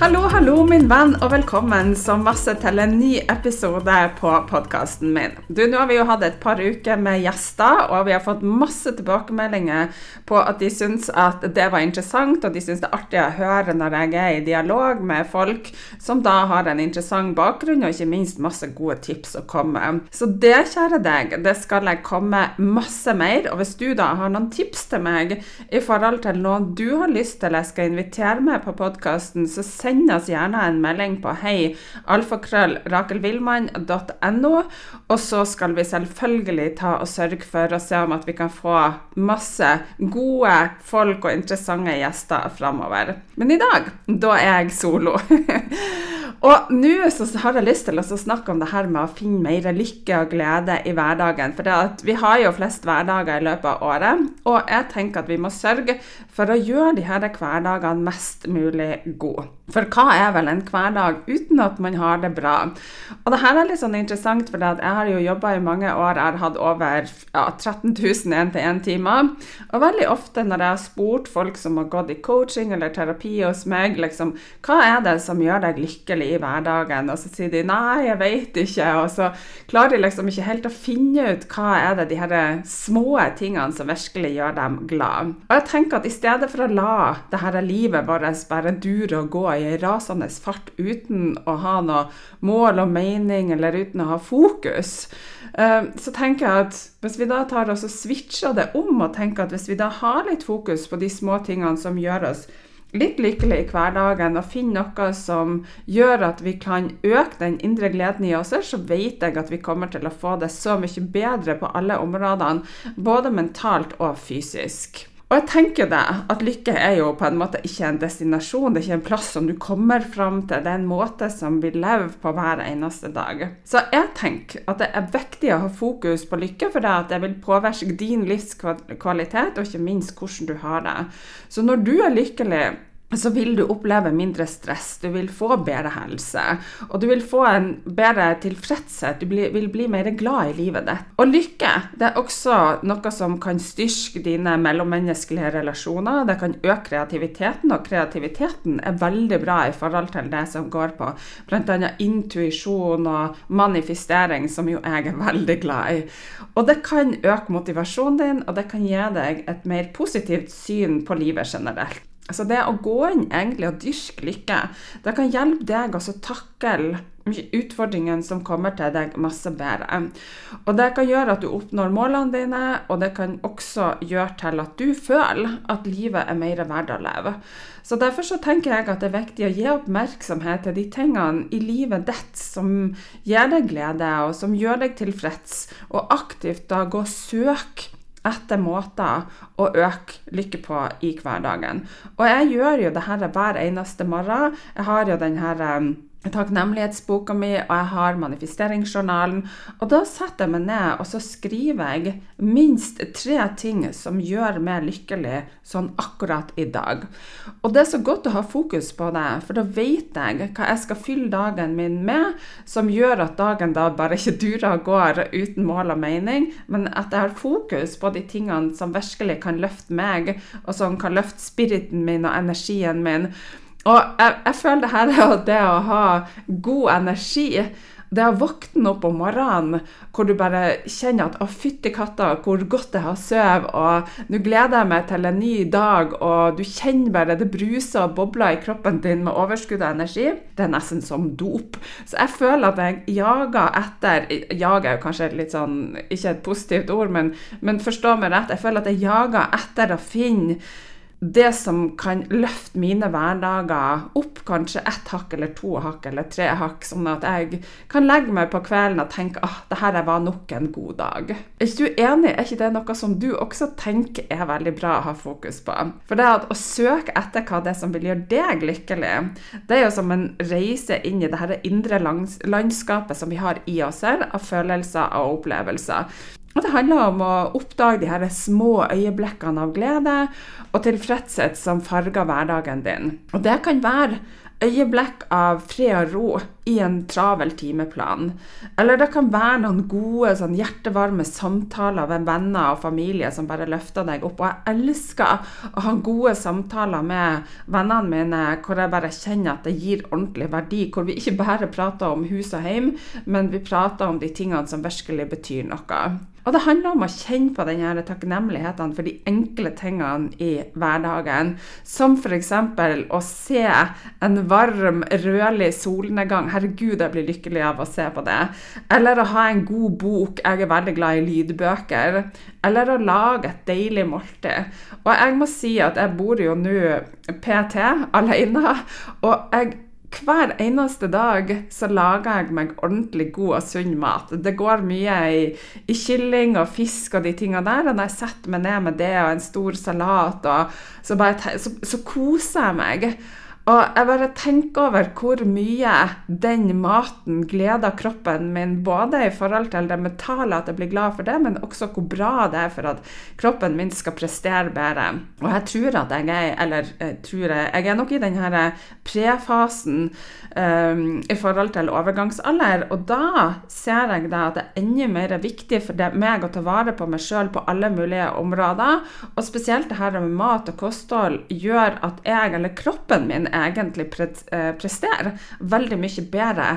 Hallo, hallo, min venn, og velkommen så masse til en ny episode på podkasten min. Du, Nå har vi jo hatt et par uker med gjester, og vi har fått masse tilbakemeldinger på at de syns at det var interessant, og de syns det er artig å høre når jeg er i dialog med folk som da har en interessant bakgrunn, og ikke minst masse gode tips å komme. Så det, kjære deg, det skal jeg komme masse mer. Og hvis du da har noen tips til meg i forhold til noe du har lyst til jeg skal invitere med på podkasten, så send send oss gjerne en melding på hei alfakrøll.rakelvillmann.no, og så skal vi selvfølgelig ta og sørge for å se om at vi kan få masse gode folk og interessante gjester framover. Men i dag, da er jeg solo. Og nå har jeg lyst til å snakke om det her med å finne mer lykke og glede i hverdagen. For vi har jo flest hverdager i løpet av året, og jeg tenker at vi må sørge for å gjøre de her hverdagene mest mulig gode. For hva er vel en hverdag uten at man har det bra? Og det her er litt sånn interessant, for jeg har jo jobba i mange år. Jeg har hatt over ja, 13 000 én-til-én-timer. Og veldig ofte når jeg har spurt folk som har gått i coaching eller terapi hos meg, liksom, hva er det som gjør deg lykkelig i hverdagen, og så sier de nei, jeg vet ikke, og så klarer de liksom ikke helt å finne ut hva er det de her små tingene som virkelig gjør dem glad. Og jeg tenker at i stedet for å la det her livet vårt bare dure og gå i rasende fart uten å ha noe mål og mening, eller uten å ha fokus, eh, så tenker jeg at hvis vi da tar oss og switcher det om, og tenker at hvis vi da har litt fokus på de små tingene som gjør oss litt lykkelig i hverdagen og finne noe som gjør at vi kan øke den indre gleden i oss, så vet jeg at vi kommer til å få det så mye bedre på alle områdene, både mentalt og fysisk. Og jeg tenker det, at lykke er jo på en måte ikke en destinasjon, det er ikke en plass som du kommer fram til, det er en måte som vi lever på hver eneste dag. Så jeg tenker at det er viktig å ha fokus på lykke, for det, at det vil påvirke din livskvalitet, og ikke minst hvordan du har det. Så når du er lykkelig, så vil du oppleve mindre stress, du vil få bedre helse, og du vil få en bedre tilfredshet. Du vil bli mer glad i livet ditt. Og lykke det er også noe som kan styrke dine mellommenneskelige relasjoner. Det kan øke kreativiteten, og kreativiteten er veldig bra i forhold til det som går på bl.a. intuisjon og manifestering, som jo jeg er veldig glad i. Og det kan øke motivasjonen din, og det kan gi deg et mer positivt syn på livet generelt. Så det å gå inn egentlig og dyrke lykke, det kan hjelpe deg å takle utfordringene som kommer til deg, masse bedre. Og det kan gjøre at du oppnår målene dine, og det kan også gjøre til at du føler at livet er mer verdt å leve. Så Derfor så tenker jeg at det er viktig å gi oppmerksomhet til de tingene i livet ditt som gir deg glede, og som gjør deg tilfreds, og aktivt da gå og søke etter måter å øke lykke på i hverdagen. Og jeg gjør jo det her hver eneste morgen. Jeg har jo den her takknemlighetsboka mi, og jeg har manifesteringsjournalen. Og da setter jeg meg ned og så skriver jeg minst tre ting som gjør meg lykkelig sånn akkurat i dag. Og det er så godt å ha fokus på det, for da vet jeg hva jeg skal fylle dagen min med, som gjør at dagen da bare ikke durer og går uten mål og mening, men at jeg har fokus på de tingene som virkelig kan løfte meg, og som kan løfte spiriten min og energien min. Og jeg, jeg føler det her er det å ha god energi. Det å våkne opp om morgenen hvor du bare kjenner at 'Å, fytti katta, hvor godt jeg har sovet', og 'nå gleder jeg meg til en ny dag', og du kjenner bare det bruser og bobler i kroppen din med overskudd av energi, det er nesten som dop. Så jeg føler at jeg jager etter Jager er jo kanskje litt sånn Ikke et positivt ord, men, men forstå meg rett. Jeg føler at jeg jager etter å finne det som kan løfte mine hverdager opp kanskje ett hakk eller to hakk eller tre hakk, sånn at jeg kan legge meg på kvelden og tenke at ah, det her var nok en god dag. Er ikke du enig? Er ikke det noe som du også tenker er veldig bra å ha fokus på? For det at å søke etter hva det er som vil gjøre deg lykkelig, det er jo som en reise inn i det her indre landskapet som vi har i oss her, av følelser og opplevelser. Og det handler om å oppdage de her små øyeblikkene av glede og tilfredshet som farger hverdagen din. Og det kan være øyeblikk av fred og ro i en travel timeplan. Eller det kan være noen gode, sånn hjertevarme samtaler med venner og familie som bare løfter deg opp. Og jeg elsker å ha gode samtaler med vennene mine hvor jeg bare kjenner at det gir ordentlig verdi. Hvor vi ikke bare prater om hus og hjem, men vi prater om de tingene som virkelig betyr noe. Og det handler om å kjenne på denne takknemligheten for de enkle tingene i hverdagen. Som f.eks. å se en varm, rødlig solnedgang. Herregud, jeg blir lykkelig av å se på det. Eller å ha en god bok. Jeg er veldig glad i lydbøker. Eller å lage et deilig måltid. Og jeg må si at jeg bor jo nå PT alene. Og jeg hver eneste dag så lager jeg meg ordentlig god og sunn mat. Det går mye i, i kylling og fisk og de tingene der. Og når jeg setter meg ned med det og en stor salat, og, så, bare, så, så koser jeg meg. Og jeg bare tenker over hvor mye den maten gleder kroppen min, både i forhold til det mentale, at jeg blir glad for det, men også hvor bra det er for at kroppen min skal prestere bedre. Og jeg tror at jeg er eller jeg tror jeg, jeg er nok i den her prefasen um, i forhold til overgangsalder, og da ser jeg da at det er enda mer viktig for det, meg å ta vare på meg sjøl på alle mulige områder, og spesielt det her med mat og kosthold gjør at jeg, eller kroppen min, egentlig pre prestere veldig mye bedre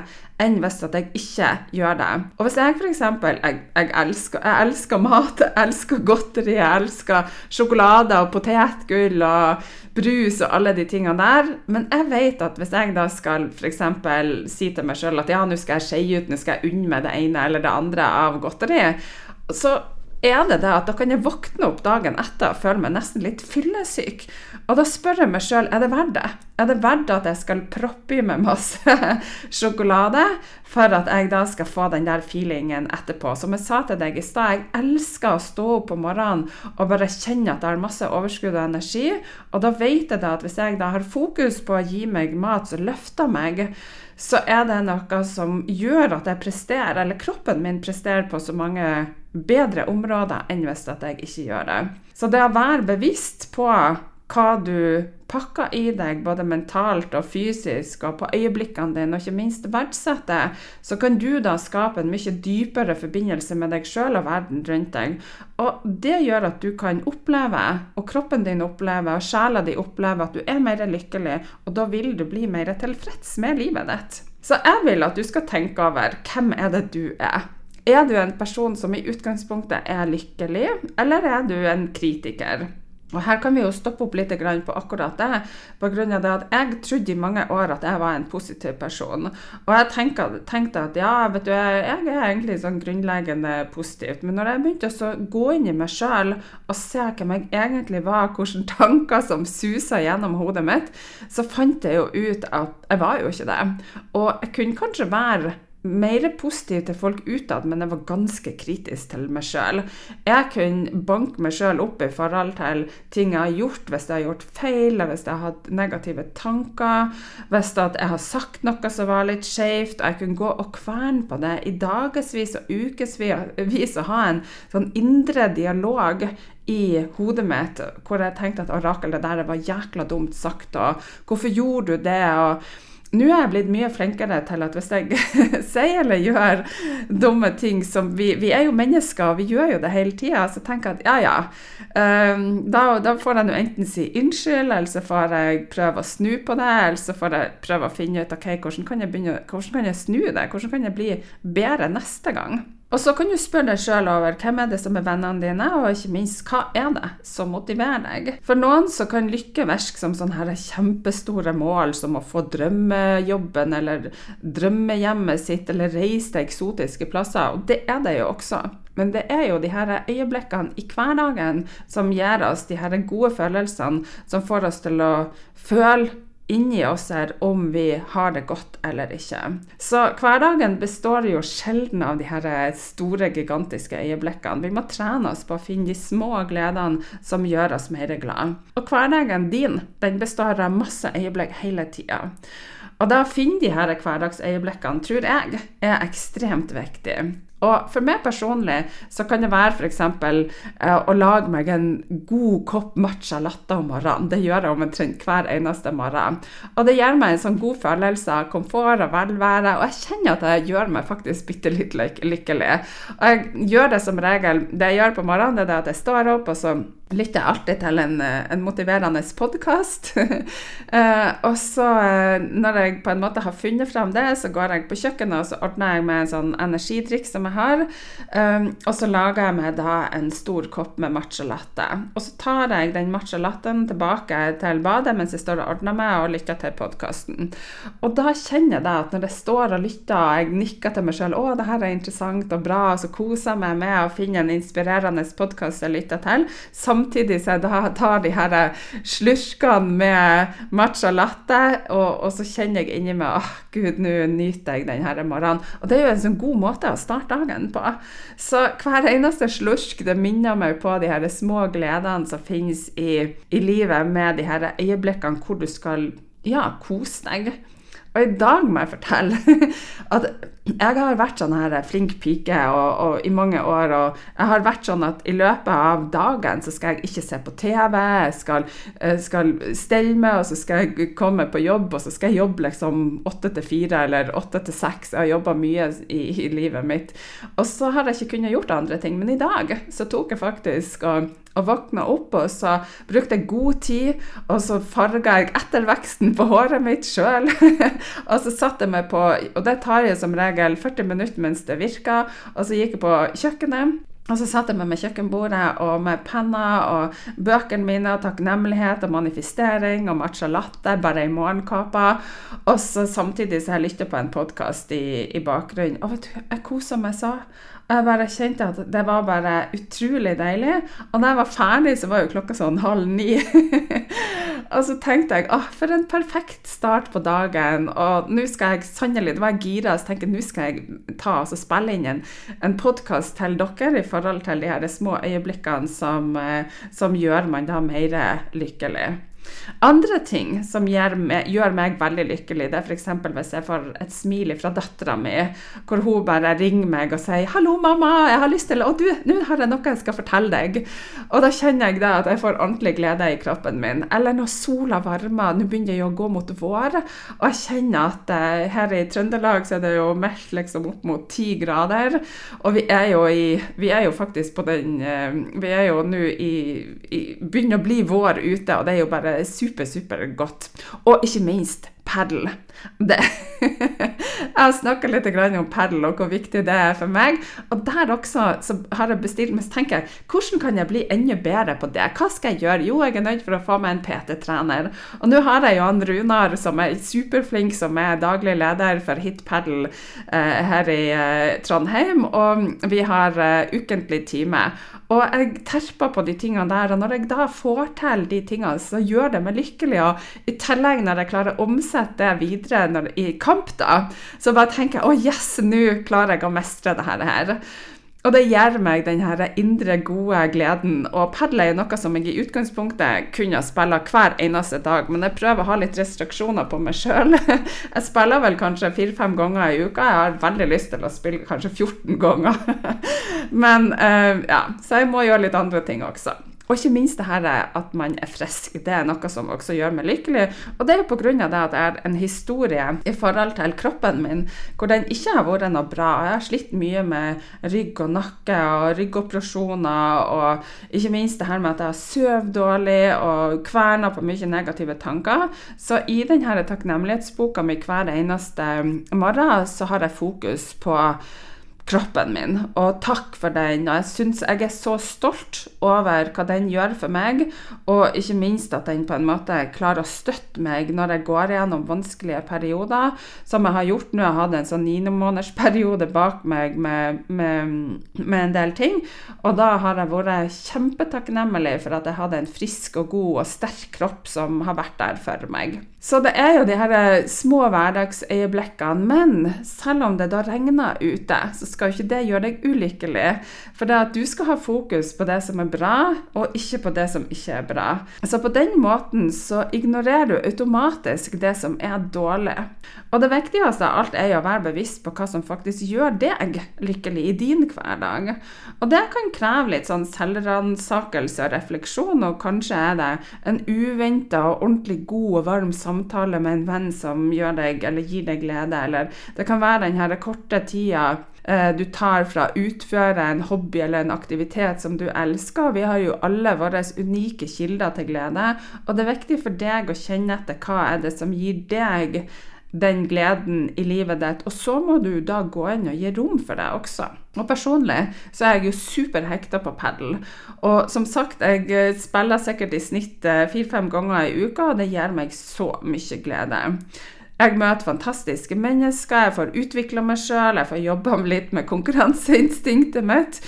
enn hvis at jeg ikke gjør det. Og hvis jeg f.eks. Jeg, jeg, elsker, jeg elsker mat, jeg elsker godteri, jeg elsker sjokolade og potetgull og brus og alle de tingene der, men jeg vet at hvis jeg da skal f.eks. si til meg sjøl at ja, nå skal jeg skeie ut, nå skal jeg unne meg det ene eller det andre av godteri, så er det det at da kan jeg våkne opp dagen etter og føle meg nesten litt fyllesyk. Og da spør jeg meg sjøl er det verdt det. Er det verdt at jeg skal proppe i meg masse sjokolade for at jeg da skal få den der feelingen etterpå? Som jeg sa til deg i stad, jeg elsker å stå opp om morgenen og bare kjenne at jeg har masse overskudd og energi. Og da vet jeg da at hvis jeg da har fokus på å gi meg mat som løfter meg, så er det noe som gjør at jeg presterer, eller kroppen min presterer på så mange bedre områder enn hvis jeg ikke gjør det. Så det å være bevisst på hva du pakker i deg, både mentalt og fysisk, og på øyeblikkene dine, og ikke minst verdsette, så kan du da skape en mye dypere forbindelse med deg sjøl og verden rundt deg. Og det gjør at du kan oppleve, og kroppen din opplever, og sjela di opplever at du er mer lykkelig, og da vil du bli mer tilfreds med livet ditt. Så jeg vil at du skal tenke over hvem er det du er. Er du en person som i utgangspunktet er lykkelig, eller er du en kritiker? Og Her kan vi jo stoppe opp litt på akkurat det. På grunn av det at Jeg trodde i mange år at jeg var en positiv person. Og jeg tenkte, at ja, vet du, jeg, jeg er egentlig sånn grunnleggende positivt. Men når jeg begynte å gå inn i meg sjøl og se hvem jeg egentlig var, hvilke tanker som susa gjennom hodet mitt, så fant jeg jo ut at jeg var jo ikke det. Og jeg kunne kanskje være mer positiv til folk utad, men jeg var ganske kritisk til meg sjøl. Jeg kunne banke meg sjøl opp i forhold til ting jeg har gjort, hvis jeg har gjort feil, hvis jeg har hatt negative tanker, hvis jeg har sagt noe som var litt skjevt, og jeg kunne gå og kverne på det i dagevis og ukevis og ha en sånn indre dialog i hodet mitt hvor jeg tenkte at Rakel, det der var jækla dumt sagt, og hvorfor gjorde du det? og nå er jeg blitt mye flinkere til at hvis jeg sier eller gjør dumme ting som vi, vi er jo mennesker, vi gjør jo det hele tida, så tenker jeg at ja, ja. Um, da, da, får jeg nå enten si unnskyld, eller så får jeg prøve å snu på det, eller så får jeg prøve å finne ut ok, hvordan kan jeg, begynne, hvordan kan jeg snu det, hvordan kan jeg bli bedre neste gang. Og så kan du spørre deg sjøl over hvem er det som er vennene dine, og ikke minst hva er det som motiverer deg. For noen så kan lykke virke som sånne her kjempestore mål som å få drømmejobben eller drømmehjemmet sitt eller reise til eksotiske plasser, og det er det jo også. Men det er jo de her øyeblikkene i hverdagen som gir oss de her gode følelsene, som får oss til å føle inni oss her om vi har det godt eller ikke. Så hverdagen består jo sjelden av de her store, gigantiske øyeblikkene. Vi må trene oss på å finne de små gledene som gjør oss mer glad. Og hverdagen din den består av masse øyeblikk hele tida. Og da å finne de her hverdagsøyeblikkene tror jeg er ekstremt viktig. Og for meg personlig så kan det være f.eks. Eh, å lage meg en god kopp matcha latte om morgenen. Det gjør jeg omtrent hver eneste morgen. Og det gir meg en sånn god følelse av komfort og velvære, og jeg kjenner at det gjør meg faktisk bitte litt lykkelig. Og jeg gjør det som regel Det jeg gjør på morgenen, det er at jeg står opp, og så lytter alltid til en, en motiverende podkast. uh, og så, uh, når jeg på en måte har funnet fram det, så går jeg på kjøkkenet og så ordner jeg med en sånn energidrikk som jeg har. Og så lager jeg meg da en stor kopp med matcha latte. Og så tar jeg den matcha latten tilbake til badet mens jeg står og ordner meg og lytter til podkasten. Og da kjenner jeg at når jeg står og lytter og jeg nikker til meg sjøl å, det her er interessant og bra, og så koser jeg meg med å finne en inspirerende podkast jeg lytter til, samtidig så jeg tar de her slurkene med matcha latte, og, og, så kjenner jeg inni meg åh, oh, gud, nå nyter jeg denne morgenen. Og det er jo en sånn god måte å starte dagen på. Så hver eneste slurk det minner meg på de her små gledene som finnes i, i livet, med de her øyeblikkene hvor du skal ja, kose deg. Og i dag må jeg fortelle at jeg har vært sånn her flink pike og, og, i mange år. Og jeg har vært sånn at i løpet av dagen så skal jeg ikke se på TV, jeg skal, skal stelle meg, og så skal jeg komme på jobb, og så skal jeg jobbe liksom åtte til fire eller åtte til seks. Jeg har jobba mye i, i, livet mitt. Og så har jeg ikke kunnet gjort andre ting. Men i dag så tok jeg faktisk og, og våkna opp, og så brukte jeg god tid, og så farga jeg etterveksten på håret mitt sjøl. og så satte jeg meg på Og det tar jeg som regel regel 40 minutter mens det virker, Og så gikk jeg på kjøkkenet. Og så satt jeg meg med kjøkkenbordet og med penner og bøkene mine og takknemlighet og manifestering og matcha latte bare i morgenkåpa. Og så samtidig så jeg lytter på en podkast i, i bakgrunnen. Og vet du, jeg koser meg så. Jeg bare kjente at det var bare utrolig deilig. Og da jeg var ferdig, så var jo klokka sånn halv ni. og så tenkte jeg ah, for en perfekt start på dagen. Og nå skal jeg sannelig Det var jeg gira, tenkte jeg nå skal jeg ta og spille inn en, en podkast til dere i forhold til de her små øyeblikkene som, eh, som gjør man da mer lykkelig. Andre ting som gjør meg, gjør meg veldig lykkelig, det er f.eks. hvis jeg får et smil fra dattera mi, hvor hun bare ringer meg og sier 'Hallo, mamma, jeg har lyst til Og du, nå har jeg noe jeg skal fortelle deg.' Og da kjenner jeg da at jeg får ordentlig glede i kroppen min. Eller når sola varmer, nå begynner jeg å gå mot vår, og jeg kjenner at eh, her i Trøndelag så er det jo meldt liksom opp mot ti grader, og vi er jo i Vi er jo faktisk på den eh, Vi er jo nå i, i Begynner å bli vår ute, og det er jo bare super, super godt. Og ikke minst padel. jeg snakka litt om padel og hvor viktig det er for meg. Og der også har jeg bestilt meg, så tenker jeg, hvordan kan jeg bli enda bedre på det? Hva skal jeg gjøre? Jo, jeg er nødt for å få meg en PT-trener. Og nå har jeg jo han Runar som er superflink, som er daglig leder for Hit Padel eh, her i eh, Trondheim. Og vi har eh, ukentlig time. Og jeg terper på de tingene der. Og når jeg da får til de tingene, så gjør det meg lykkelig. Og i tillegg, når jeg klarer å omsette omsette det videre når, i kamp, da, så bare tenker jeg å yes, nå klarer jeg å mestre det her. Og det gir meg den her indre, gode gleden. Og padel er noe som jeg i utgangspunktet kunne spille hver eneste dag, men jeg prøver å ha litt restriksjoner på meg sjøl. Jeg spiller vel kanskje fire-fem ganger i uka. Jeg har veldig lyst til å spille kanskje 14 ganger. Men uh, ja, så jeg må gjøre litt andre ting også. Og ikke minst det her at man er frisk. Det er noe som også gjør meg lykkelig. Og det er jo pga. det at jeg har en historie i forhold til kroppen min hvor den ikke har vært noe bra. Jeg har slitt mye med rygg og nakke og ryggoperasjoner, og ikke minst det her med at jeg har sovet dårlig og kverna på mye negative tanker. Så i denne takknemlighetsboka mi hver eneste morgen så har jeg fokus på kroppen min. Og takk for den. Og jeg syns jeg er så stolt over hva den gjør for meg, og ikke minst at den på en måte klarer å støtte meg når jeg går gjennom vanskelige perioder, som jeg har gjort nå. Jeg hadde en sånn ninemånedersperiode bak meg med, med, med, en del ting, og da har jeg vært kjempetakknemlig for at jeg hadde en frisk og god og sterk kropp som har vært der for meg. Så det er jo de her små hverdagsøyeblikkene, men selv om det da regner ute, så skal jo ikke det gjøre deg ulykkelig. For det at du skal ha fokus på det som er bra, og ikke på det som ikke er bra. Så på den måten så ignorerer du automatisk det som er dårlig. Og det viktigste av alt er jo å være bevisst på hva som faktisk gjør deg lykkelig i din hverdag. Og det kan kreve litt sånn selvransakelse og refleksjon, og kanskje er det en uventa og ordentlig god og varm samtale med en venn som gjør deg eller gir deg glede, eller det kan være den her korte tida du tar fra utføre en hobby eller en aktivitet som du elsker. Vi har jo alle våre unike kilder til glede, og det er viktig for deg å kjenne etter hva er det som gir deg den gleden i livet ditt. Og så må du da gå inn og gi rom for det også. Og personlig så er jeg jo superhekta på padel. Og som sagt, jeg eh, spiller sikkert i snitt eh, fire-fem ganger i uka, og det gir meg så mye glede. Jeg møter fantastiske mennesker, jeg får utvikla meg sjøl, jeg får jobba litt med konkurranseinstinktet mitt.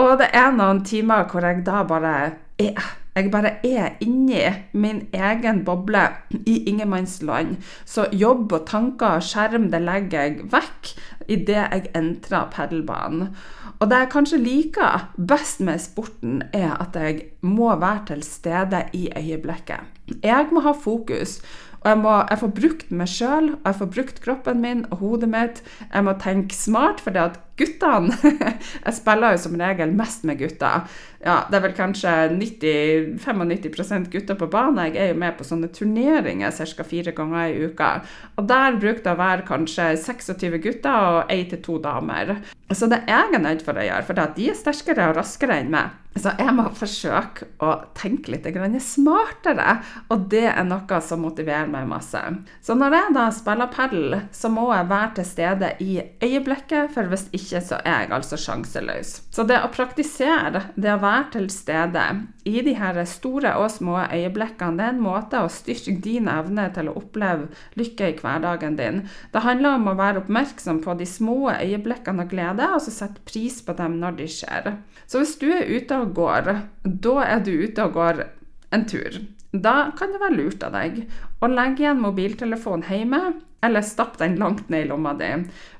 Og det er noen timer hvor jeg da bare er. Jeg bare er inni min egen boble i ingenmannsland. Så jobb og tanker og skjerm det legger jeg vekk idet jeg entrer padelbanen. Og det jeg kanskje liker best med sporten, er at jeg må være til stede i øyeblikket. Jeg må ha fokus og jeg, må, jeg får brukt meg sjøl, jeg får brukt kroppen min og hodet mitt. Jeg må tenke smart, for det at guttene Jeg spiller jo som regel mest med gutter. Ja, det er vel kanskje 90-95% gutter på banen. Jeg er jo med på sånne turneringer ca. fire ganger i uka. Og der bruker det å være kanskje 26 gutter og ei til to damer. Så det er jeg nødt for å gjøre, for de er sterkere og raskere enn meg. Så jeg må forsøke å tenke litt smartere, og det er noe som motiverer meg masse. Så når jeg da spiller padel, så må jeg være til stede i øyeblikket, for hvis ikke så er jeg altså sjanseløs. Så det å praktisere, det å være til stede i de her store og små øyeblikkene, det er en måte å styrke din evne til å oppleve lykke i hverdagen din. Det handler om å være oppmerksom på de små øyeblikkene av glede, og så sette pris på dem når de skjer. Så hvis du er ute og går, da er du ute og går en tur. Da kan det være lurt av deg å legge igjen mobiltelefonen hjemme, eller stapp den langt ned i lomma di.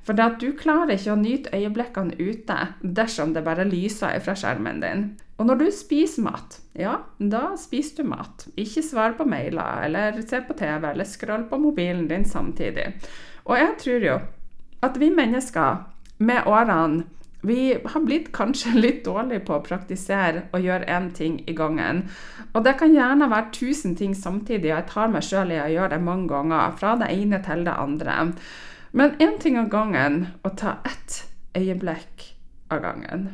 For det at du klarer ikke å nyte øyeblikkene ute dersom det bare lyser fra skjermen din. Og når du spiser mat, ja, da spiser du mat. Ikke svar på mailer, eller se på TV, eller scroll på mobilen din samtidig. Og jeg tror jo at vi mennesker med årene vi har blitt kanskje litt dårlige på å praktisere og gjøre én ting i gangen. Og det kan gjerne være tusen ting samtidig, og jeg tar meg sjøl i å gjøre det mange ganger. Fra det ene til det andre. Men én ting av gangen, og ta ett øyeblikk av gangen.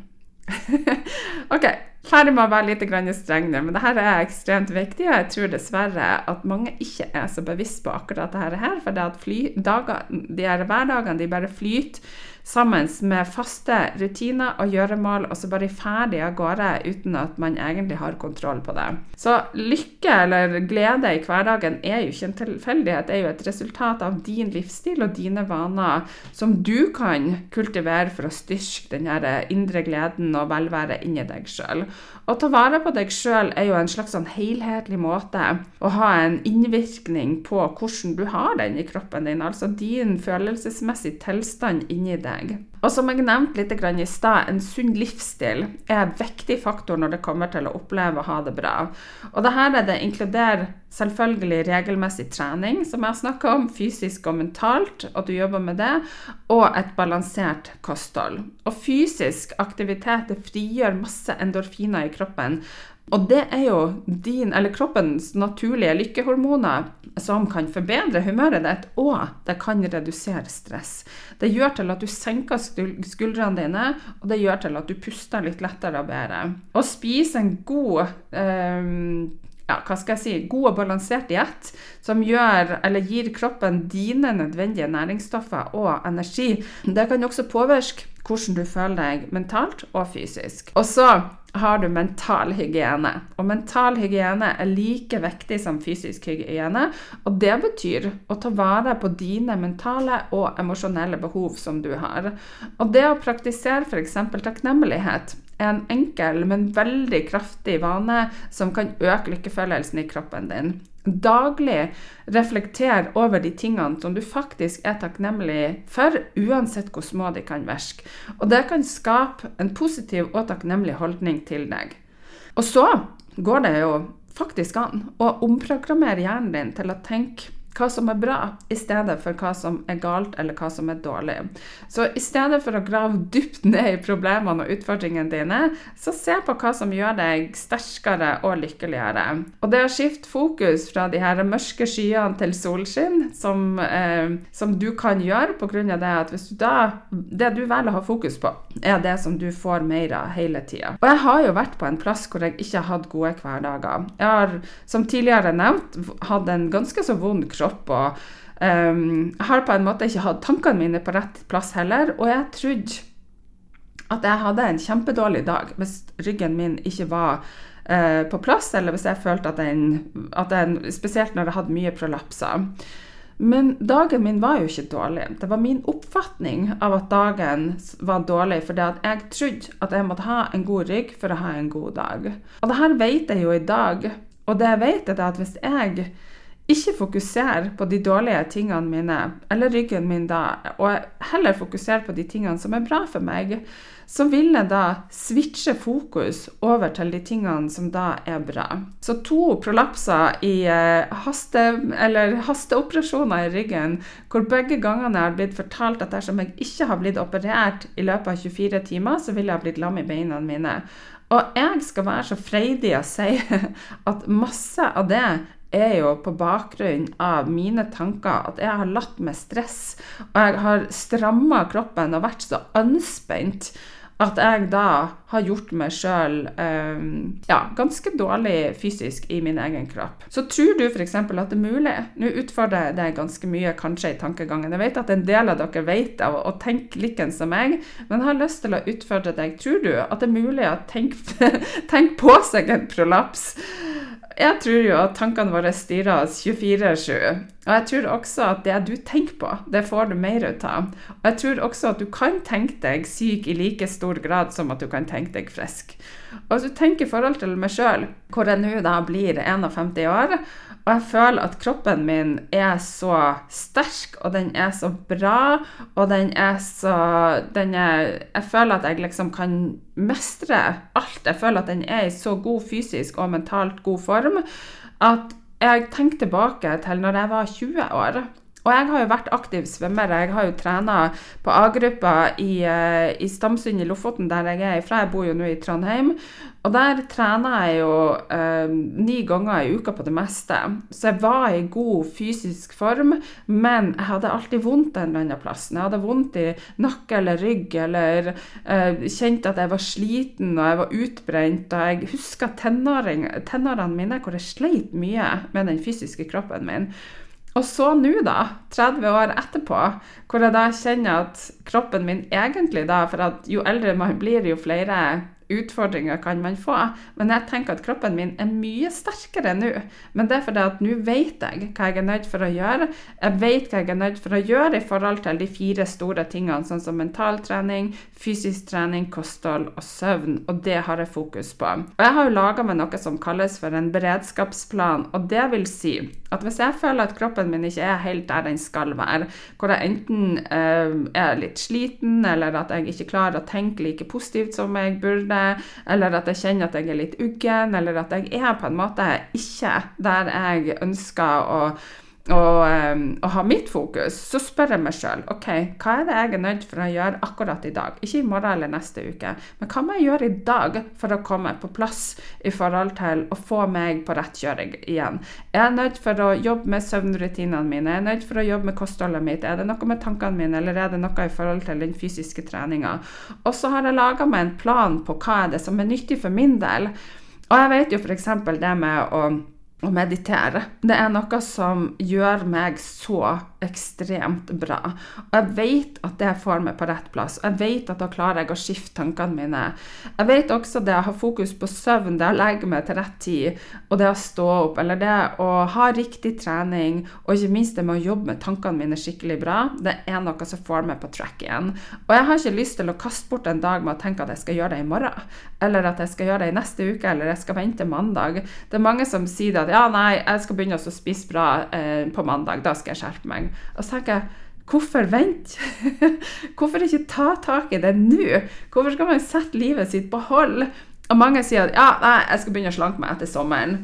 ok, ferdig med å være litt streng men dette er ekstremt viktig. Og jeg tror dessverre at mange ikke er så bevisst på akkurat dette her. For det at fly, dager, de hverdagene de bare flyter sammen med faste rutiner og gjøremål, og så bare ferdig av gårde uten at man egentlig har kontroll på det. Så lykke eller glede i hverdagen er jo ikke en tilfeldighet, det er jo et resultat av din livsstil og dine vaner som du kan kultivere for å styrke den indre gleden og velvære inni deg sjøl. Å ta vare på deg sjøl er jo en slags sånn helhetlig måte å ha en innvirkning på hvordan du har den i kroppen din, altså din følelsesmessige tilstand inni deg. Og som jeg nevnte litt i stad, en sunn livsstil er en viktig faktor når det kommer til å oppleve å ha det bra. Og det her er det inkluderer selvfølgelig regelmessig trening, som jeg har snakka om, fysisk og mentalt, at du jobber med det, og et balansert kosthold. Og fysisk aktivitet det frigjør masse endorfiner i kroppen, og det er jo din, eller kroppens naturlige lykkehormoner som kan forbedre humøret ditt, og det kan redusere stress. Det gjør til at du senker skuldrene dine, og det gjør til at du puster litt lettere og bedre. Å spise en god eh, ja, hva skal jeg si, god og balansert diett som gjør, gir kroppen dine nødvendige næringsstoffer og energi, det kan også påvirke hvordan du føler deg mentalt og fysisk. Og så har du mental hygiene. Og mental hygiene er like viktig som fysisk hygiene. Og det betyr å ta vare på dine mentale og emosjonelle behov som du har. Og det å praktisere f.eks. takknemlighet en enkel, men veldig kraftig vane som kan øke lykkefølelsen i kroppen din daglig reflektere over de tingene som du faktisk er takknemlig for, uansett hvor små de kan virke. Og det kan skape en positiv og takknemlig holdning til deg. Og så går det jo faktisk an å omprogrammere hjernen din til å tenke hva som er bra, i stedet for hva som er galt eller hva som er dårlig. Så i stedet for å grave dypt ned i problemene og utfordringene dine, så se på hva som gjør deg sterkere og lykkeligere. Og det å skifte fokus fra de her mørke skyene til solskinn, som, eh, som du kan gjøre pga. det at hvis du da Det du velger å ha fokus på, er det som du får mer av hele tida. Og jeg har jo vært på en plass hvor jeg ikke har hatt gode hverdager. Jeg har, som tidligere nevnt, hatt en ganske så vond kropp kropp. og um, Jeg har på en måte ikke hatt tankene mine på rett plass heller. Og jeg trodde at jeg hadde en kjempedårlig dag hvis ryggen min ikke var uh, på plass, eller hvis jeg følte at den, at den Spesielt når jeg hadde mye prolapser. Men dagen min var jo ikke dårlig. Det var min oppfatning av at dagen var dårlig, fordi at jeg trodde at jeg måtte ha en god rygg for å ha en god dag. Og det her vet jeg jo i dag. Og det jeg vet, er at hvis jeg ikke fokusere på de dårlige tingene mine, eller ryggen min da, og heller fokusere på de tingene som er bra for meg, så vil jeg da switche fokus over til de tingene som da er bra. Så to prolapser i uh, haste, hasteoperasjoner i ryggen, hvor begge gangene jeg har blitt fortalt at dersom jeg ikke har blitt operert i løpet av 24 timer, så vil jeg ha blitt lam i beina mine. Og jeg skal være så freidig å si at masse av det er jo på bakgrunn av mine tanker at jeg har latt meg stresse, og jeg har stramma kroppen og vært så anspent at jeg da har gjort meg sjøl eh, ja, ganske dårlig fysisk i min egen kropp. Så tror du f.eks. at det er mulig Nå utfordrer jeg deg ganske mye kanskje i tankegangen. Jeg vet at en del av dere vet av å tenke likens som meg, men jeg har lyst til å utfordre deg. Tror du at det er mulig å tenke, tenke på seg en prolaps? jeg tror jo at tankene våre styrer oss 24-7. Og jeg tror også at det du tenker på, det får du mer ut av. Og jeg tror også at du kan tenke deg syk i like stor grad som at du kan tenke deg frisk. Og hvis du tenker i forhold til meg sjøl, hvor jeg nå da blir 51 år, og jeg føler at kroppen min er så sterk, og den er så bra, og den er så den er, Jeg føler at jeg liksom kan mestre alt. Jeg føler at den er i så god fysisk og mentalt god form at jeg tenker tilbake til når jeg var 20 år. Og jeg har jo vært aktiv svømmer. Jeg har jo trena på A-gruppa i, eh, i, Stamsund i Lofoten, der jeg er fra. Jeg bor jo nå i Trondheim. Og der trener jeg jo eh, ni ganger i uka på det meste. Så jeg var i god fysisk form, men jeg hadde alltid vondt en eller annen plass. Jeg hadde vondt i nakke eller rygg, eller eh, kjente at jeg var sliten og jeg var utbrent. Og jeg husker tenårene mine hvor jeg sleit mye med den fysiske kroppen min. Og så nå, da, 30 år etterpå, hvor jeg da kjenner at kroppen min egentlig da For at jo eldre man blir, jo flere utfordringer kan man få. Men jeg tenker at kroppen min er mye sterkere nå. Men det er fordi at nå vet jeg hva jeg er nødt for å gjøre. Jeg vet hva jeg er nødt for å gjøre i forhold til de fire store tingene, sånn som mentaltrening, fysisk trening, kosthold og søvn. Og det har jeg fokus på. Og jeg har jo laga meg noe som kalles for en beredskapsplan. Og det vil si at hvis jeg føler at kroppen min ikke er helt der den skal være, hvor jeg enten uh, er litt sliten, eller at jeg ikke klarer å tenke like positivt som jeg burde, eller at jeg kjenner at jeg er litt uggen, eller at jeg er på en måte ikke der jeg ønsker å og, og ha mitt fokus, så spør jeg meg sjøl OK, hva er det jeg er nødt for å gjøre akkurat i dag? Ikke i morgen eller neste uke, men hva må jeg gjøre i dag for å komme på plass i forhold til å få meg på rett kjøring igjen? Jeg er nødt for å jobbe med søvnrutinene mine, jeg er nødt for å jobbe med kostholdet mitt. Er det noe med tankene mine, eller er det noe i forhold til den fysiske treninga? Og så har jeg laga meg en plan på hva er det som er nyttig for min del. Og jeg vet jo f.eks. det med å å meditere. Det er noe som gjør meg så ekstremt bra. Og jeg vet at det får meg på rett plass. Og jeg vet at da klarer jeg å skifte tankene mine. Jeg vet også det å ha fokus på søvn, det å legge meg til rett tid, og det å stå opp, eller det å ha riktig trening, og ikke minst det med å jobbe med tankene mine skikkelig bra, det er noe som får meg på track igjen. Og jeg har ikke lyst til å kaste bort en dag med å tenke at jeg skal gjøre det i morgen, eller at jeg skal gjøre det i neste uke, eller jeg skal vente mandag. Det er mange som sier at ja, nei, jeg skal begynne å spise bra eh, på mandag, da skal jeg skjerpe meg. Og så tenker jeg Hvorfor vente? Hvorfor ikke ta tak i det nå? Hvorfor skal man sette livet sitt på hold? Og mange sier at ja, nei, jeg skal begynne å slanke meg etter sommeren.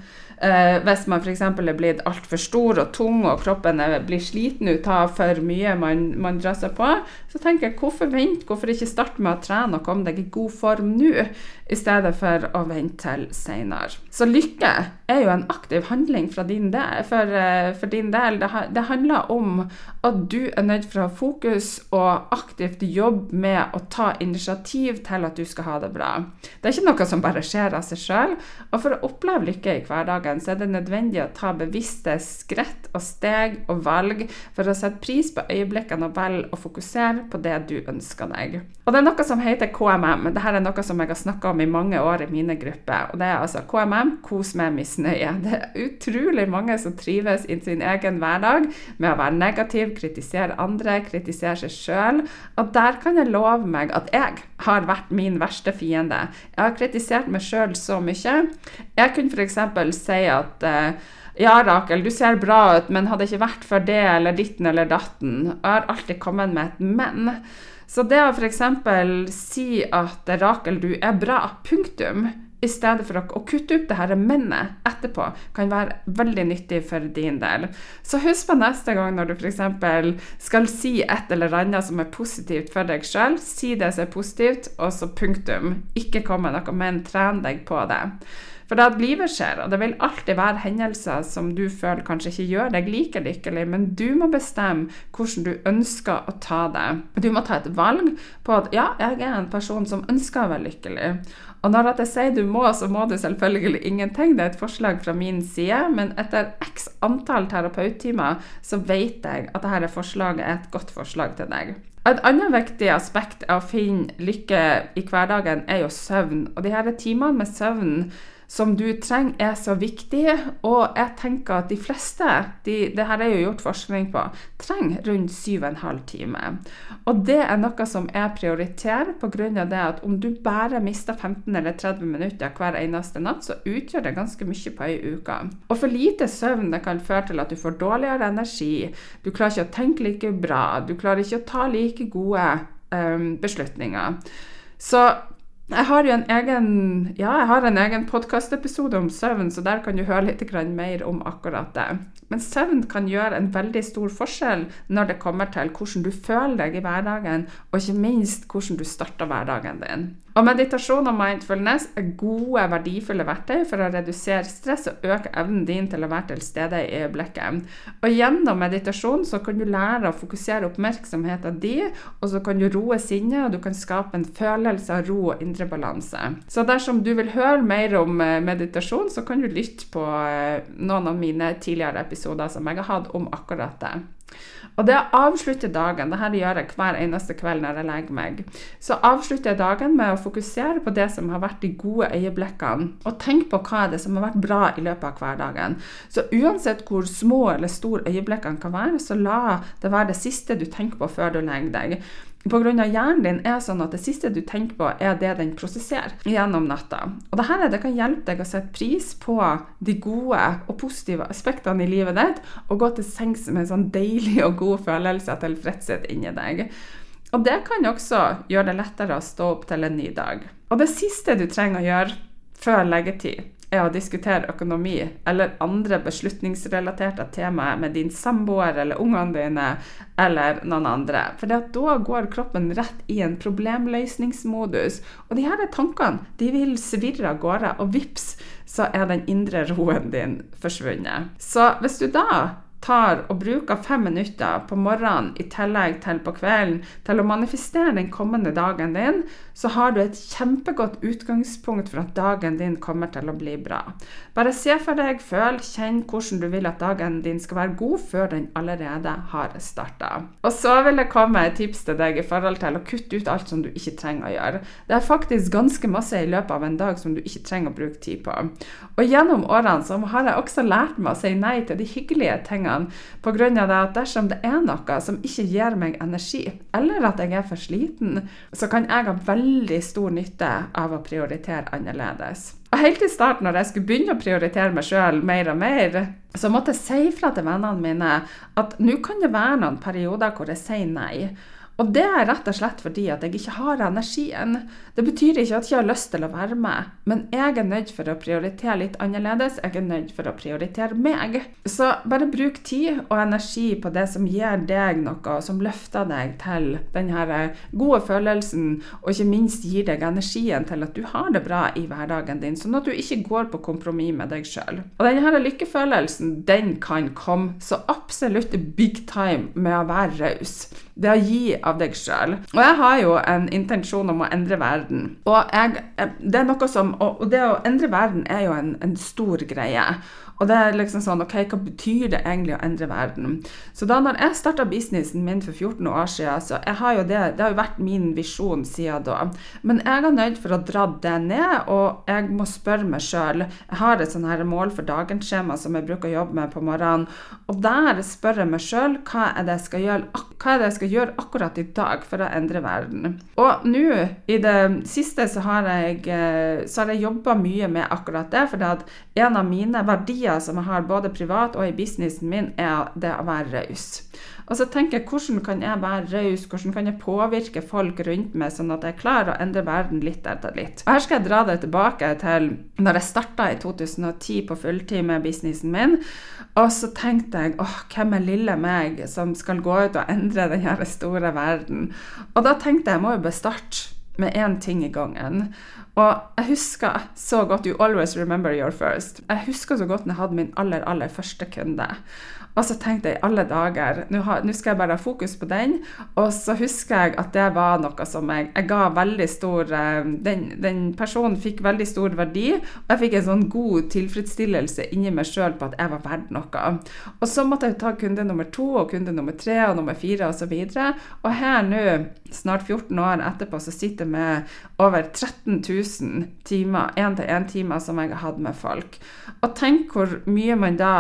Eh, hvis man f.eks. er blitt altfor stor og tung og kroppen er, blir sliten ut av for mye man, man drar seg på, så tenker jeg hvorfor vente? Hvorfor ikke starte med å trene og komme deg i god form nå, i stedet for å vente til seinere? Så lykke er jo en aktiv handling din del, for, eh, for, din del. Det, det, handler om at du er nødt for å ha fokus og aktivt jobbe med å ta initiativ til at du skal ha det bra. Det er ikke noe som bare skjer av seg sjøl. Og for å oppleve lykke i hverdagen så er det nødvendig å ta bevisste skritt og steg og valg for å sette pris på øyeblikkene og velge å fokusere på det du ønsker deg. Og det er noe som heter KMM. Dette er noe som jeg har snakka om i mange år i mine grupper. Og det er altså KMM, kos med misnøye. Det er utrolig mange som trives i sin egen hverdag med å være negativ, kritisere andre, kritisere seg sjøl. Og der kan jeg love meg at jeg har vært min verste fiende. Jeg har kritisert meg sjøl så mye. Jeg kunne f.eks. si at uh, ja, Rakel, du ser bra ut, men hadde ikke vært for det eller ditten eller datten. Og jeg har alltid kommet med et men. Så det å f.eks. si at Rakel, du er bra, punktum, i stedet for å, kutte ut det her mennet etterpå, kan være veldig nyttig for din del. Så husk på neste gang når du f.eks. skal si et eller annet som er positivt for deg sjøl, si det som er positivt, og så punktum. Ikke kom med noe men, tren deg på det. For at livet skjer, og det vil alltid være hendelser som du føler kanskje ikke gjør deg like lykkelig, men du må bestemme hvordan du ønsker å ta det. Du må ta et valg på at ja, jeg er en person som ønsker å være lykkelig. Og når jeg sier du må, så må du selvfølgelig ingenting. Det er et forslag fra min side. Men etter x antall terapeuttimer så vet jeg at dette forslaget er et godt forslag til deg. Et annet viktig aspekt av å finne lykke i hverdagen er jo søvn. Og de her timene med søvn som du trenger, er så viktig. Og jeg tenker at de fleste, de, det her er jo gjort forskning på, trenger rundt 7,5 timer. Og det er noe som jeg prioriterer pga. det at om du bare mister 15 eller 30 minutter hver eneste natt, så utgjør det ganske mye på ei uke. Og for lite søvn det kan føre til at du får dårligere energi, du klarer ikke å tenke like bra, du klarer ikke å ta like gode um, beslutninger. Så jeg har jo en egen ja, egen podkastepisode om søvn, så der kan du høre litt mer om akkurat det. Men søvn kan gjøre en veldig stor forskjell når det kommer til hvordan du føler deg i hverdagen, og ikke minst hvordan du starter hverdagen din. Og meditasjon og mindfulness er gode, verdifulle verktøy for å redusere stress og øke evnen din til å være til stede i øyeblikket. Og gjennom meditasjon så kan du lære å fokusere oppmerksomheten din, og så kan du roe sinnet, og du kan skape en følelse av ro og indre balanse. Så dersom du vil høre mer om eh, meditasjon, så kan du lytte på eh, noen av mine tidligere episoder som jeg har hatt om akkurat det. Og det å avslutte dagen, det her gjør jeg hver eneste kveld når jeg legger meg, så avslutter jeg dagen med å fokusere på det som har vært de gode øyeblikkene, og tenk på hva er det som har vært bra i løpet av hverdagen. Så uansett hvor små eller store øyeblikkene kan være, så la det være det siste du tenker på før du legger deg. Pga. hjernen din er sånn at det siste du tenker på, er det den prosesserer gjennom natta. Og dette det kan hjelpe deg å sette pris på de gode og positive aspektene i livet ditt, og gå til sengs med en sånn deilig og god følelse av tilfredshet inni deg. Og det kan også gjøre det lettere å stå opp til en ny dag. Og det siste du trenger å gjøre før leggetid, er å diskutere økonomi eller andre beslutningsrelaterte temaer med din samboer eller ungene dine eller noen andre. For da går kroppen rett i en problemløsningsmodus. Og de her tankene de vil svirre av gårde, og vips, så er den indre roen din forsvunnet. Så hvis du da tar og bruker fem minutter på morgenen i tillegg til på kvelden til å manifestere den kommende dagen din, så har du et kjempegodt utgangspunkt for at dagen din kommer til å bli bra. Bare se for deg, føl, kjenn hvordan du vil at dagen din skal være god før den allerede har starta. Og så vil det komme et tips til deg i forhold til å kutte ut alt som du ikke trenger å gjøre. Det er faktisk ganske masse i løpet av en dag som du ikke trenger å bruke tid på. Og gjennom årene så har jeg også lært meg å si nei til de hyggelige tingene tingene pga. at dersom det er noe som ikke gir meg energi, eller at jeg er for sliten, så kan jeg ha veldig stor nytte av å prioritere annerledes. Og Helt i starten, når jeg skulle begynne å prioritere meg sjøl mer og mer, så måtte jeg si fra til vennene mine at nå kan det være noen perioder hvor jeg sier nei. Og det er rett og slett fordi at jeg ikke har energien. Det betyr ikke at jeg har lyst til å være med, men jeg er nødt for å prioritere litt annerledes. Jeg er nødt for å prioritere meg. Så bare bruk tid og energi på det som gir deg noe, som løfter deg til denne gode følelsen, og ikke minst gir deg energien til at du har det bra i hverdagen din, sånn at du ikke går på kompromiss med deg sjøl. Og denne lykkefølelsen, den kan komme så absolutt big time med å være raus. Det å gi av deg sjøl. Og jeg har jo en intensjon om å endre verden. Og, jeg, det, er noe som, og det å endre verden er jo en, en stor greie. Og det er liksom sånn, ok, Hva betyr det egentlig å endre verden? Så da når jeg starta businessen min for 14 år siden, så jeg har jo det, det har jo vært min visjon siden da. Men jeg er nødt for å dra det ned, og jeg må spørre meg sjøl. Jeg har et sånn her mål for dagens-skjema som jeg bruker å jobbe med på morgenen. Og der spør jeg meg sjøl hva er det jeg skal gjøre, hva er det jeg skal gjøre akkurat i dag for å endre verden. Og nå i det siste så har jeg, eh, så jeg jobba mye med akkurat det. For en av mine verdier som jeg har både privat og i businessen min, er det å være raus. Og så tenker jeg hvordan kan jeg være raus, hvordan kan jeg påvirke folk rundt meg, sånn at jeg klarer å endre verden litt etter litt. Og her skal jeg dra det tilbake til når jeg starta i 2010 på fulltid med businessen min. Og så tenkte jeg åh, hvem er lille meg som skal gå ut og endre denne store verden? Og da tenkte jeg jeg må jo bare starte med én ting i gangen. Og jeg husker så godt You always remember your first. Jeg husker så godt når jeg hadde min aller, aller første kunde. Og så tenkte jeg alle dager, nå skal jeg bare ha fokus på den. Og så husker jeg at det var noe som jeg, jeg ga veldig stor eh, den, den, personen fikk veldig stor verdi. Og jeg fikk en sånn god tilfredsstillelse inni meg sjøl på at jeg var verdt noe. Og så måtte jeg ta kunde nummer to og kunde nummer tre og nummer fire osv. Og, så og her nå, snart 14 år etterpå, så sitter jeg med over 13 000 timer, én-til-én-timer som jeg har hatt med folk. Og tenk hvor mye man da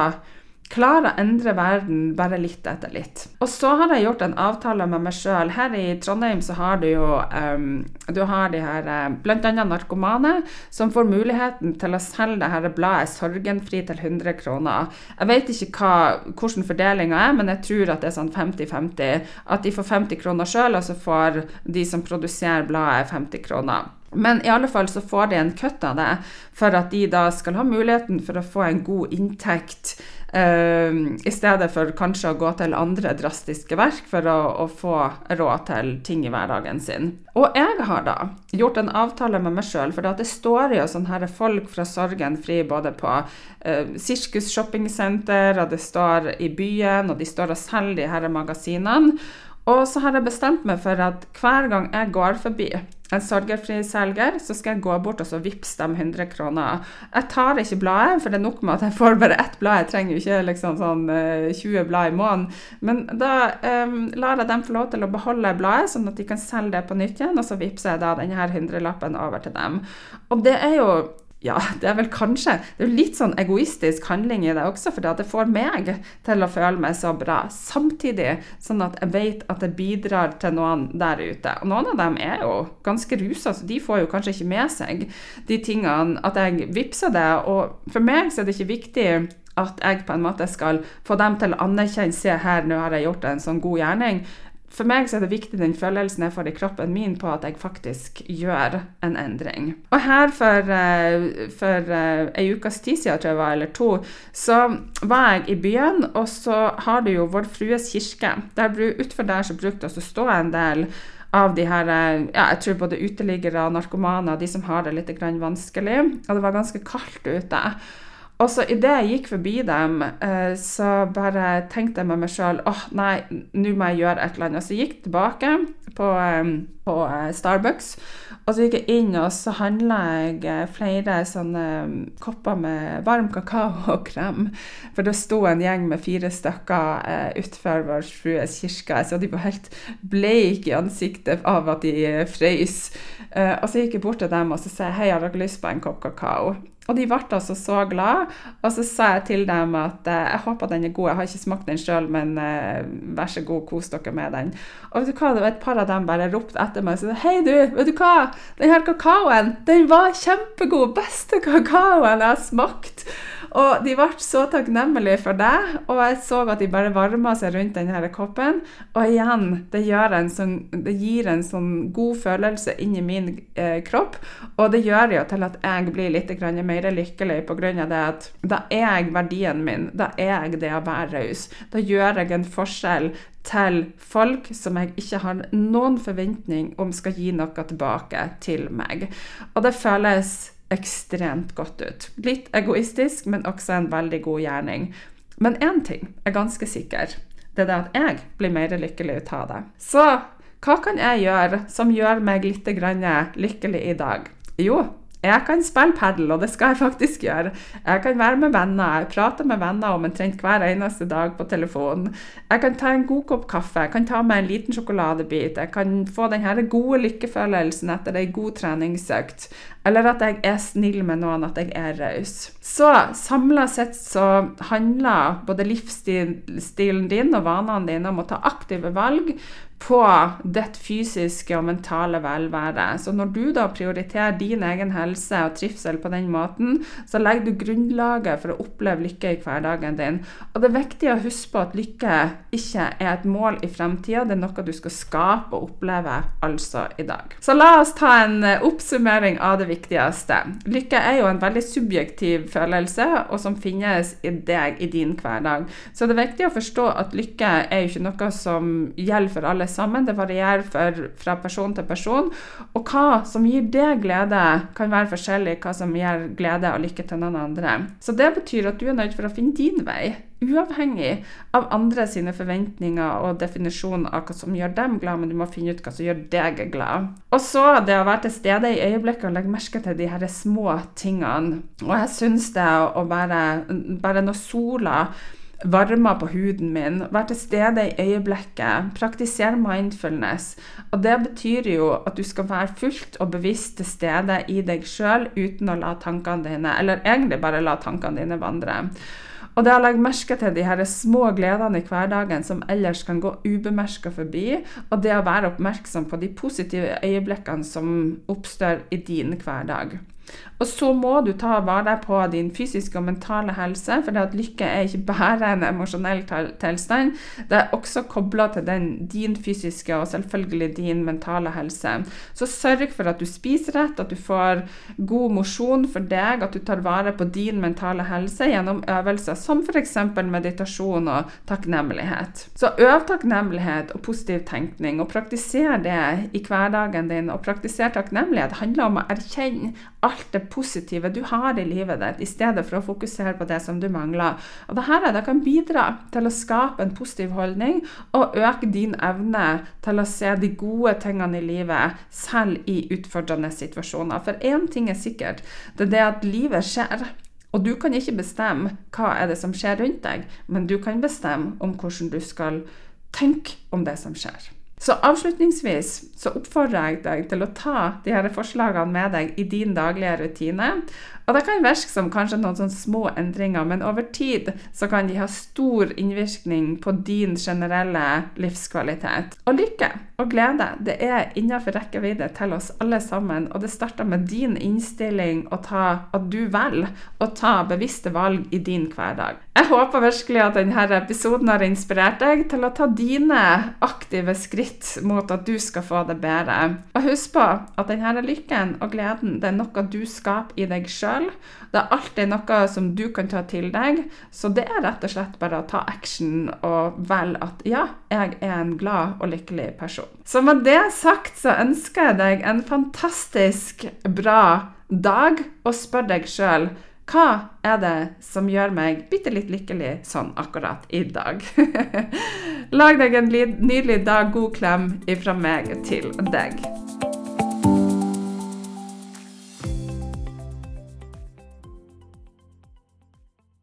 klarer å endre verden bare litt etter litt. Og så har jeg gjort en avtale med meg sjøl. Her i Trondheim så har du jo um, du har de her eh, bl.a. narkomane som får muligheten til å selge det her bladet Sorgenfri til 100 kroner. Jeg vet ikke hva, hvordan fordelinga er, men jeg tror at det er sånn 50-50. At de får 50 kroner sjøl, og så får de som produserer bladet 50 kroner. Men i alle fall så får de en kutt av det, for at de da skal ha muligheten for å få en god inntekt Uh, I stedet for kanskje å gå til andre drastiske verk for å, å, få råd til ting i hverdagen sin. Og jeg har da gjort en avtale med meg sjøl, for det står jo sånne her folk fra Sorgen Fri både på uh, Sirkus shoppingsenter, og det står i byen, og de står og selger de her magasinene. Og så har jeg bestemt meg for at hver gang jeg går forbi en sorgerfri selger, så skal jeg gå bort og så vippse dem 100 kroner. Jeg tar ikke bladet, for det er nok med at jeg får bare ett blad. Jeg trenger jo ikke liksom sånn 20 eh, blad i måneden. Men da um, lar jeg dem få lov til å beholde bladet, sånn at de kan selge det på nytt igjen. Og så vippser jeg da denne hundrelappen over til dem. Og det er jo ja, det er vel kanskje Det er litt sånn egoistisk handling i det også, for det får meg til å føle meg så bra. Samtidig sånn at jeg vet at det bidrar til noen der ute. Og noen av dem er jo ganske rusa, så de får jo kanskje ikke med seg de tingene at jeg vippser det. Og for meg så er det ikke viktig at jeg på en måte skal få dem til å anerkjenne Se her, nå har jeg gjort en sånn god gjerning for meg så er det viktig den følelsen jeg får i kroppen min på at jeg faktisk gjør en endring. Og her for, uh, for ei ukes tid siden, tror jeg var, eller to, så var jeg i byen, og så har du jo Vår Frues kirke. Der, utfor der så brukte det å stå en del av de her eh, ja, jeg tror både uteliggere, narkomane og de som har det litt vanskelig. Og det var ganske kaldt ute. Og så idet jeg gikk forbi dem, eh, så bare tenkte jeg med meg sjøl åh, oh, nei, nå må jeg gjøre et eller annet. Så gikk jeg tilbake på, eh, på eh, Starbucks, og så gikk jeg inn og så handla jeg flere sånne kopper med varm kakao og krem. For det sto en gjeng med fire stykker utenfor Vår Frues kirke, så de var helt bleike i ansiktet av at de frøs. Uh, og så gikk jeg bort til dem og så sa hei, har dere lyst på en kopp kakao? Og de ble altså så glad. Og så sa jeg til dem at eh, jeg håper den er god. Jeg har ikke smakt den sjøl, men eh, vær så god, kos dere med den. Og vet du hva, det var et par av dem bare ropte etter meg og sa hei, du, vet du hva, den her kakaoen, den var kjempegod. Beste kakaoen jeg har smakt. Og de ble så takknemlige for det, og jeg så at de bare varma seg rundt denne koppen. Og igjen, det, sånn, det, gir en sånn god følelse inni min eh, kropp, og det gjør jo til at jeg blir litt mer lykkelig pga. det at da er jeg verdien min, da er jeg det å være raus. Da gjør jeg en forskjell til folk som jeg ikke har noen forventning om skal gi noe tilbake til meg. Og det føles ekstremt godt ut. Litt egoistisk, men også en veldig god gjerning. Men én ting er ganske sikker. Det er det at jeg blir mer lykkelig ut av det. Så hva kan jeg gjøre som gjør meg litt lykkelig i dag? Jo, jeg kan spille padel, og det skal jeg faktisk gjøre. Jeg kan være med venner. Jeg prater med venner om omtrent hver eneste dag på telefonen. Jeg kan ta en god kopp kaffe, jeg kan ta meg en liten sjokoladebit. Jeg kan få den gode lykkefølelsen etter ei god treningsøkt. Eller at jeg er snill med noen, at jeg er raus. Så samla sett så handler både livsstilen din og vanene dine om å ta aktive valg på ditt fysiske og mentale velvære. Så når du da prioriterer din egen helse og trivsel på den måten, så legger du grunnlaget for å oppleve lykke i hverdagen din. Og det er viktig å huske på at lykke ikke er et mål i fremtida, det er noe du skal skape og oppleve altså i dag. Så la oss ta en eh, oppsummering av det viktigste. Lykke er jo en veldig subjektiv følelse, og som finnes i deg i din hverdag. Så det er viktig å forstå at lykke er jo ikke noe som gjelder for alle sammen. Det varierer for, fra person til person. Og hva som gir deg glede, kan være forskjellig hva som gir glede og lykke til noen andre. Så det betyr at du er nødt for å finne din vei. Uavhengig av andre sine forventninger og definisjon av hva som gjør dem glad, men du må finne ut hva som gjør deg glad. Og så det å være til stede i øyeblikket og legge merke til de her små tingene. Og jeg syns det å være bare når sola varmer på huden min, være til stede i øyeblikket, praktisere mindfulness. Og det betyr jo at du skal være fullt og bevisst til stede i deg sjøl uten å la tankene dine, eller egentlig bare la tankene dine vandre. Og det å legge merke til de her små gledene i hverdagen som ellers kan gå ubemerka forbi, og det å være oppmerksom på de positive øyeblikkene som oppstår i din hverdag. Og så må du ta vare på din fysiske og mentale helse, for det at lykke er ikke bare en emosjonell tilstand. Det er også kobla til den, din fysiske og selvfølgelig din mentale helse. Så sørg for at du spiser rett, at du får god mosjon for deg, at du tar vare på din mentale helse gjennom øvelser som f.eks. meditasjon og takknemlighet. Så øv takknemlighet og positiv tenkning, og praktiser det i hverdagen din. Og praktiser takknemlighet handler om å erkjenne alt det positive du har i livet ditt, i stedet for å fokusere på det som du mangler. Og dette det kan bidra til å skape en positiv holdning og øke din evne til å se de gode tingene i livet, selv i utfordrende situasjoner. For én ting er sikkert, det er det at livet skjer. Og du kan ikke bestemme hva er det som skjer rundt deg, men du kan bestemme om hvordan du skal tenke om det som skjer. Så avslutningsvis så oppfordrer jeg deg til å ta de her forslagene med deg i din daglige rutine. Og det kan virke som kanskje noen sånne små endringer, men over tid så kan de ha stor innvirkning på din generelle livskvalitet. Og lykke og glede, det er innenfor rekkevidde til oss alle sammen, og det starter med din innstilling og ta, at du velger å ta bevisste valg i din hverdag. Jeg håper virkelig at denne episoden har inspirert deg til å ta dine aktive skritt mot at du skal få det bedre. Og husk på at denne lykken og gleden det er noe du skaper i deg sjøl sjøl. Det er alltid noe som du kan ta til deg. Så det er rett og slett bare å ta action og velge at ja, jeg er en glad og lykkelig person. Så med det sagt så ønsker jeg deg en fantastisk bra dag, og spør deg sjøl hva er det som gjør meg bitte litt lykkelig sånn akkurat i dag? Lag deg en nydelig dag. God klem ifra meg til deg.